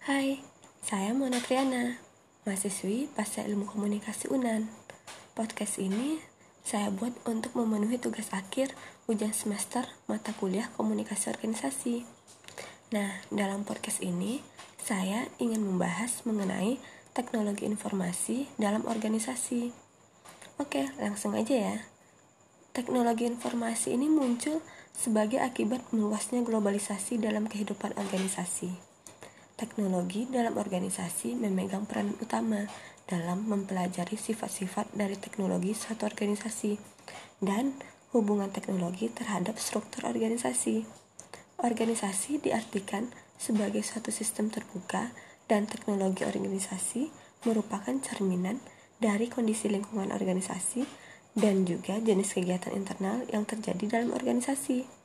Hai, saya Mona Triana, mahasiswi Pasca Ilmu Komunikasi UNAN. Podcast ini saya buat untuk memenuhi tugas akhir ujian semester mata kuliah komunikasi organisasi. Nah, dalam podcast ini saya ingin membahas mengenai teknologi informasi dalam organisasi. Oke, langsung aja ya. Teknologi informasi ini muncul sebagai akibat meluasnya globalisasi dalam kehidupan organisasi teknologi dalam organisasi memegang peran utama dalam mempelajari sifat-sifat dari teknologi suatu organisasi dan hubungan teknologi terhadap struktur organisasi. Organisasi diartikan sebagai suatu sistem terbuka dan teknologi organisasi merupakan cerminan dari kondisi lingkungan organisasi dan juga jenis kegiatan internal yang terjadi dalam organisasi.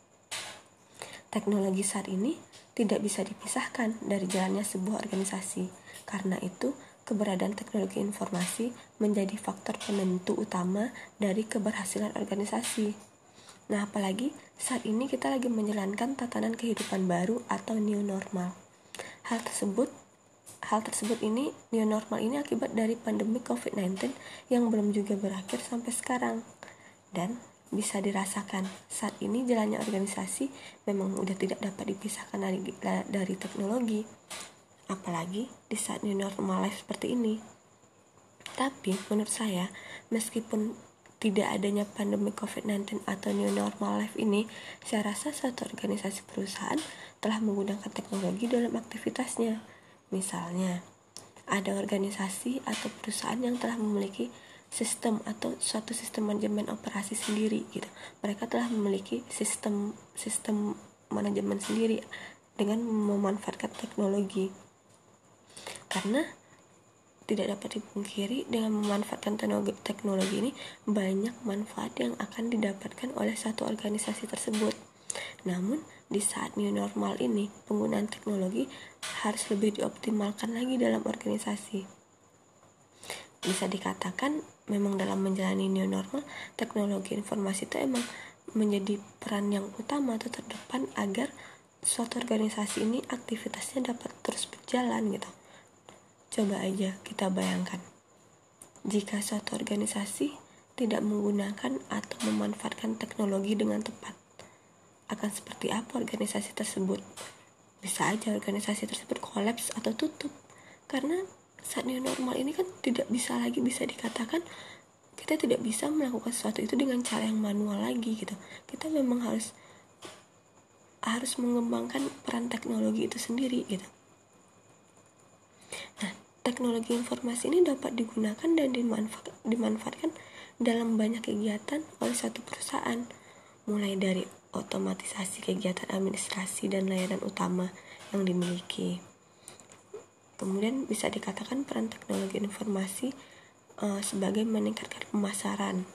Teknologi saat ini tidak bisa dipisahkan dari jalannya sebuah organisasi. Karena itu, keberadaan teknologi informasi menjadi faktor penentu utama dari keberhasilan organisasi. Nah, apalagi saat ini kita lagi menjalankan tatanan kehidupan baru atau new normal. Hal tersebut hal tersebut ini new normal ini akibat dari pandemi COVID-19 yang belum juga berakhir sampai sekarang. Dan bisa dirasakan saat ini jalannya organisasi memang udah tidak dapat dipisahkan dari, dari teknologi apalagi di saat new normal life seperti ini tapi menurut saya meskipun tidak adanya pandemi COVID-19 atau new normal life ini, saya rasa suatu organisasi perusahaan telah menggunakan teknologi dalam aktivitasnya. Misalnya, ada organisasi atau perusahaan yang telah memiliki sistem atau suatu sistem manajemen operasi sendiri gitu. Mereka telah memiliki sistem sistem manajemen sendiri dengan memanfaatkan teknologi. Karena tidak dapat dipungkiri dengan memanfaatkan teknologi, teknologi ini banyak manfaat yang akan didapatkan oleh satu organisasi tersebut. Namun, di saat new normal ini, penggunaan teknologi harus lebih dioptimalkan lagi dalam organisasi bisa dikatakan memang dalam menjalani new normal teknologi informasi itu emang menjadi peran yang utama atau terdepan agar suatu organisasi ini aktivitasnya dapat terus berjalan gitu. Coba aja kita bayangkan. Jika suatu organisasi tidak menggunakan atau memanfaatkan teknologi dengan tepat akan seperti apa organisasi tersebut? Bisa aja organisasi tersebut kolaps atau tutup karena saat new normal ini kan tidak bisa lagi bisa dikatakan kita tidak bisa melakukan sesuatu itu dengan cara yang manual lagi gitu. Kita memang harus harus mengembangkan peran teknologi itu sendiri gitu. Nah teknologi informasi ini dapat digunakan dan dimanfaat, dimanfaatkan dalam banyak kegiatan oleh satu perusahaan. Mulai dari otomatisasi kegiatan administrasi dan layanan utama yang dimiliki Kemudian bisa dikatakan peran teknologi informasi uh, sebagai meningkatkan pemasaran.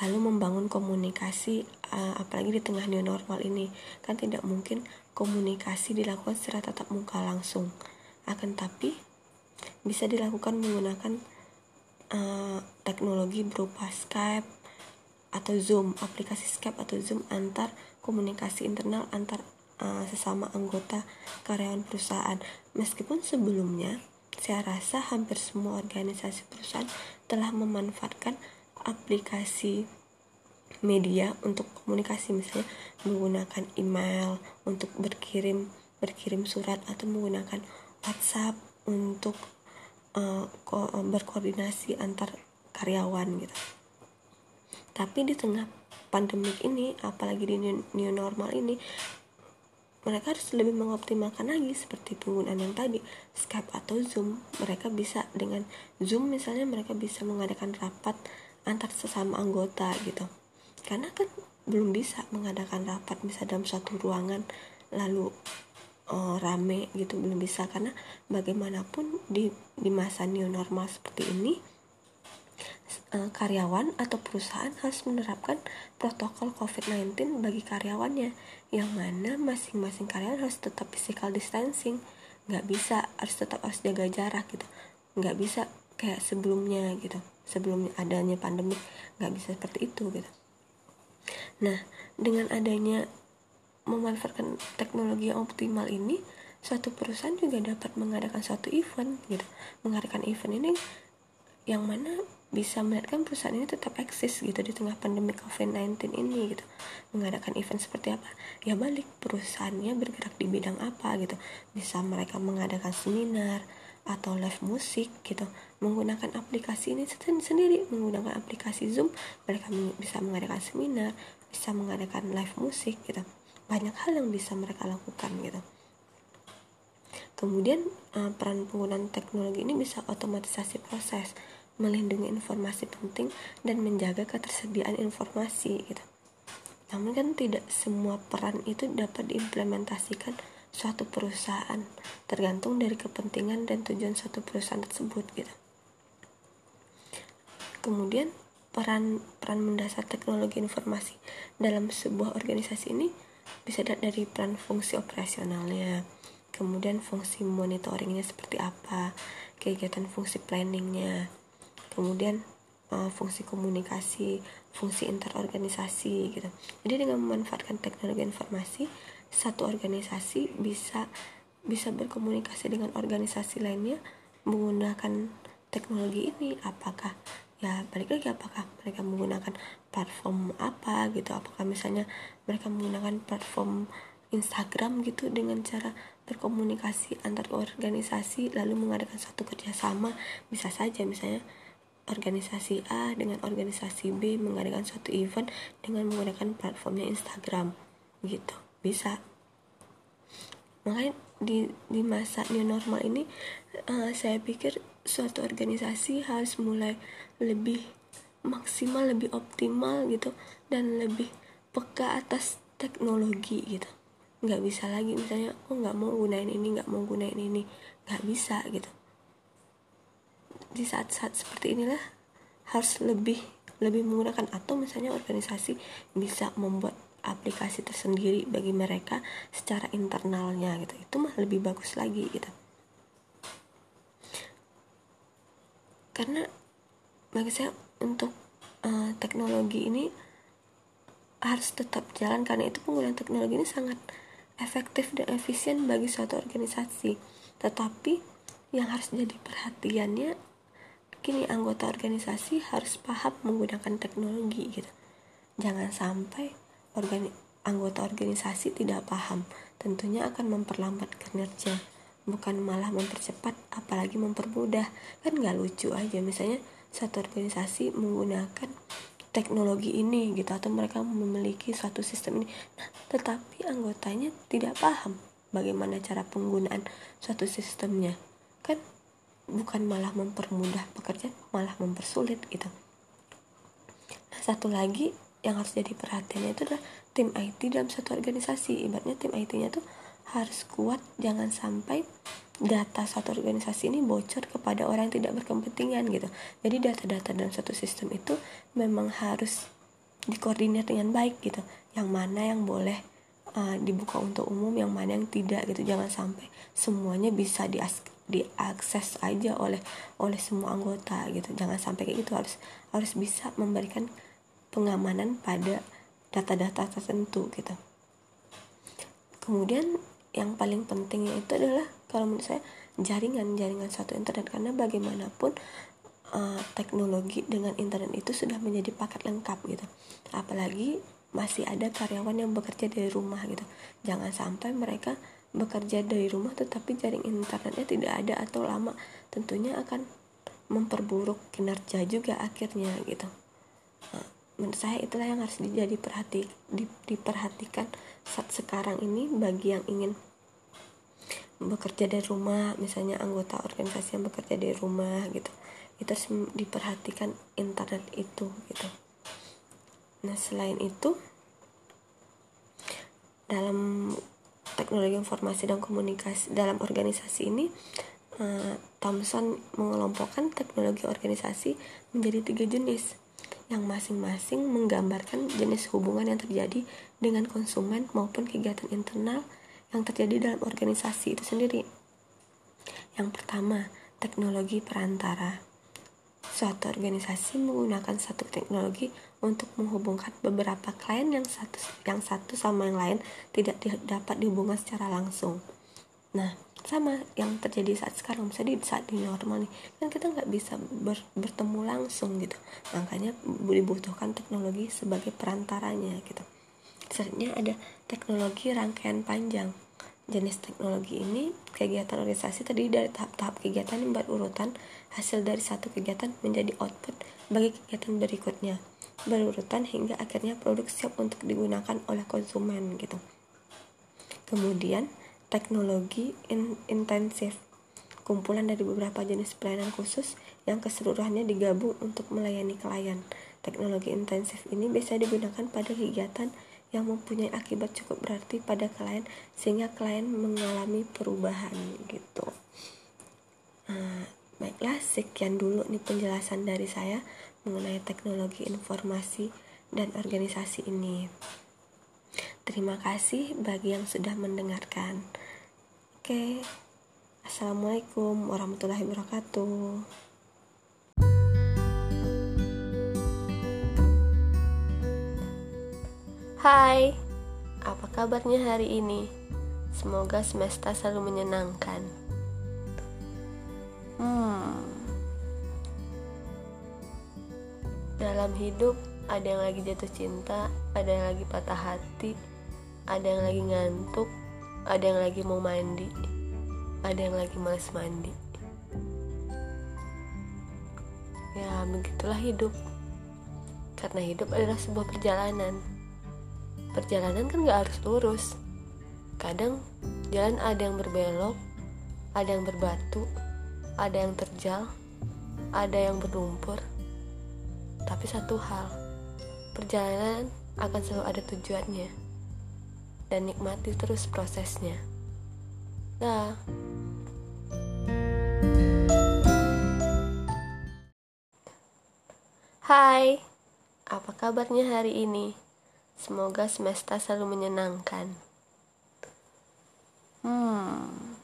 Lalu membangun komunikasi uh, apalagi di tengah new normal ini kan tidak mungkin komunikasi dilakukan secara tatap muka langsung. Akan tapi bisa dilakukan menggunakan uh, teknologi berupa Skype atau Zoom, aplikasi Skype atau Zoom antar komunikasi internal antar uh, sesama anggota karyawan perusahaan. Meskipun sebelumnya saya rasa hampir semua organisasi perusahaan telah memanfaatkan aplikasi media untuk komunikasi misalnya menggunakan email untuk berkirim berkirim surat atau menggunakan WhatsApp untuk uh, ko berkoordinasi antar karyawan gitu. Tapi di tengah pandemik ini, apalagi di new normal ini, mereka harus lebih mengoptimalkan lagi seperti penggunaan yang tadi Skype atau Zoom. Mereka bisa dengan Zoom misalnya mereka bisa mengadakan rapat antar sesama anggota gitu. Karena kan belum bisa mengadakan rapat misalnya dalam suatu ruangan lalu oh, rame gitu belum bisa. Karena bagaimanapun di di masa new normal seperti ini karyawan atau perusahaan harus menerapkan protokol COVID-19 bagi karyawannya yang mana masing-masing karyawan harus tetap physical distancing. Nggak bisa harus tetap harus jaga jarak gitu. Nggak bisa kayak sebelumnya gitu sebelum adanya pandemi. Nggak bisa seperti itu gitu. Nah dengan adanya memanfaatkan teknologi yang optimal ini suatu perusahaan juga dapat mengadakan suatu event gitu. Mengadakan event ini yang mana bisa melihatkan perusahaan ini tetap eksis gitu di tengah pandemi COVID-19 ini gitu. Mengadakan event seperti apa? Ya balik perusahaannya bergerak di bidang apa gitu. Bisa mereka mengadakan seminar atau live musik gitu. Menggunakan aplikasi ini sendiri menggunakan aplikasi Zoom mereka bisa mengadakan seminar bisa mengadakan live musik gitu. Banyak hal yang bisa mereka lakukan gitu. Kemudian eh, peran penggunaan teknologi ini bisa otomatisasi proses melindungi informasi penting dan menjaga ketersediaan informasi gitu. Namun kan tidak semua peran itu dapat diimplementasikan suatu perusahaan, tergantung dari kepentingan dan tujuan suatu perusahaan tersebut gitu. Kemudian peran peran mendasar teknologi informasi dalam sebuah organisasi ini bisa dari peran fungsi operasionalnya, kemudian fungsi monitoringnya seperti apa, kegiatan fungsi planningnya, kemudian uh, fungsi komunikasi fungsi interorganisasi gitu. Jadi dengan memanfaatkan teknologi informasi satu organisasi bisa bisa berkomunikasi dengan organisasi lainnya menggunakan teknologi ini. Apakah ya balik lagi apakah mereka menggunakan platform apa gitu? Apakah misalnya mereka menggunakan platform Instagram gitu dengan cara berkomunikasi antar organisasi lalu mengadakan suatu kerjasama? Bisa saja misalnya organisasi A dengan organisasi B mengadakan suatu event dengan menggunakan platformnya Instagram gitu. Bisa. Makanya di di masa new normal ini uh, saya pikir suatu organisasi harus mulai lebih maksimal lebih optimal gitu dan lebih peka atas teknologi gitu. Nggak bisa lagi misalnya oh nggak mau gunain ini nggak mau gunain ini. Nggak bisa gitu di saat-saat seperti inilah harus lebih lebih menggunakan atau misalnya organisasi bisa membuat aplikasi tersendiri bagi mereka secara internalnya gitu. Itu mah lebih bagus lagi gitu. Karena bagi saya untuk uh, teknologi ini harus tetap jalan karena itu penggunaan teknologi ini sangat efektif dan efisien bagi suatu organisasi. Tetapi yang harus jadi perhatiannya Kini anggota organisasi harus paham menggunakan teknologi gitu. Jangan sampai organi anggota organisasi tidak paham, tentunya akan memperlambat kinerja, bukan malah mempercepat apalagi mempermudah. Kan nggak lucu aja misalnya satu organisasi menggunakan teknologi ini gitu atau mereka memiliki suatu sistem ini. Nah, tetapi anggotanya tidak paham bagaimana cara penggunaan suatu sistemnya. Kan bukan malah mempermudah pekerjaan malah mempersulit gitu. Nah satu lagi yang harus jadi perhatiannya itu adalah tim IT dalam satu organisasi. Ibaratnya tim IT-nya tuh harus kuat jangan sampai data satu organisasi ini bocor kepada orang yang tidak berkepentingan gitu. Jadi data-data dalam satu sistem itu memang harus dikoordinir dengan baik gitu. Yang mana yang boleh uh, dibuka untuk umum yang mana yang tidak gitu. Jangan sampai semuanya bisa di diakses aja oleh oleh semua anggota gitu. Jangan sampai kayak gitu. Harus harus bisa memberikan pengamanan pada data-data tertentu gitu. Kemudian yang paling pentingnya itu adalah kalau menurut saya jaringan jaringan satu internet. Karena bagaimanapun uh, teknologi dengan internet itu sudah menjadi paket lengkap gitu. Apalagi masih ada karyawan yang bekerja dari rumah gitu. Jangan sampai mereka bekerja dari rumah tetapi jaring internetnya tidak ada atau lama tentunya akan memperburuk kinerja juga akhirnya gitu. Nah, menurut saya itulah yang harus dijadi perhati di, diperhatikan saat sekarang ini bagi yang ingin bekerja dari rumah misalnya anggota organisasi yang bekerja dari rumah gitu. Itu harus diperhatikan internet itu gitu. Nah selain itu dalam teknologi informasi dan komunikasi dalam organisasi ini uh, Thomson mengelompokkan teknologi organisasi menjadi tiga jenis yang masing-masing menggambarkan jenis hubungan yang terjadi dengan konsumen maupun kegiatan internal yang terjadi dalam organisasi itu sendiri. Yang pertama, teknologi perantara. Suatu organisasi menggunakan satu teknologi untuk menghubungkan beberapa klien yang satu yang satu sama yang lain tidak dapat dihubungkan secara langsung. nah sama yang terjadi saat sekarang misalnya di saat di normal nih kan kita nggak bisa ber, bertemu langsung gitu. Makanya dibutuhkan teknologi sebagai perantaranya gitu. Selanjutnya ada teknologi rangkaian panjang jenis teknologi ini kegiatan organisasi terdiri dari tahap-tahap kegiatan yang berurutan hasil dari satu kegiatan menjadi output bagi kegiatan berikutnya. Berurutan hingga akhirnya produk siap untuk digunakan oleh konsumen gitu. Kemudian teknologi in intensif. Kumpulan dari beberapa jenis pelayanan khusus yang keseluruhannya digabung untuk melayani klien. Teknologi intensif ini bisa digunakan pada kegiatan yang mempunyai akibat cukup berarti pada klien sehingga klien mengalami perubahan gitu. Nah, baiklah sekian dulu nih penjelasan dari saya mengenai teknologi informasi dan organisasi ini. Terima kasih bagi yang sudah mendengarkan. Oke, assalamualaikum warahmatullahi wabarakatuh. Hai, apa kabarnya hari ini? Semoga semesta selalu menyenangkan. Hmm, dalam hidup ada yang lagi jatuh cinta, ada yang lagi patah hati, ada yang lagi ngantuk, ada yang lagi mau mandi, ada yang lagi males mandi. Ya, begitulah hidup. Karena hidup adalah sebuah perjalanan. Perjalanan kan gak harus lurus. Kadang jalan ada yang berbelok, ada yang berbatu, ada yang terjal, ada yang berlumpur. Tapi satu hal, perjalanan akan selalu ada tujuannya dan nikmati terus prosesnya. Nah, Hai, apa kabarnya hari ini? Semoga semesta selalu menyenangkan. Hmm.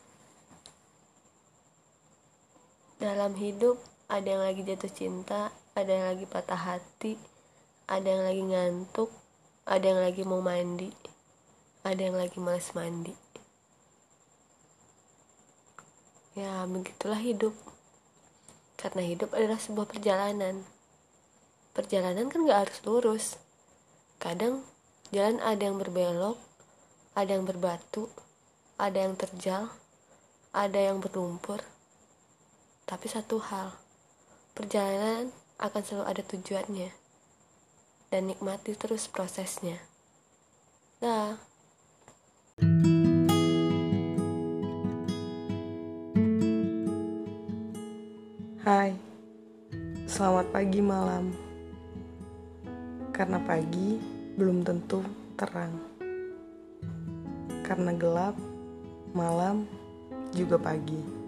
Dalam hidup ada yang lagi jatuh cinta, ada yang lagi patah hati, ada yang lagi ngantuk, ada yang lagi mau mandi ada yang lagi males mandi ya begitulah hidup karena hidup adalah sebuah perjalanan perjalanan kan gak harus lurus kadang jalan ada yang berbelok ada yang berbatu ada yang terjal ada yang berlumpur. Tapi satu hal perjalanan akan selalu ada tujuannya dan nikmati terus prosesnya. Nah Hai, selamat pagi malam. Karena pagi belum tentu terang. Karena gelap, malam juga pagi.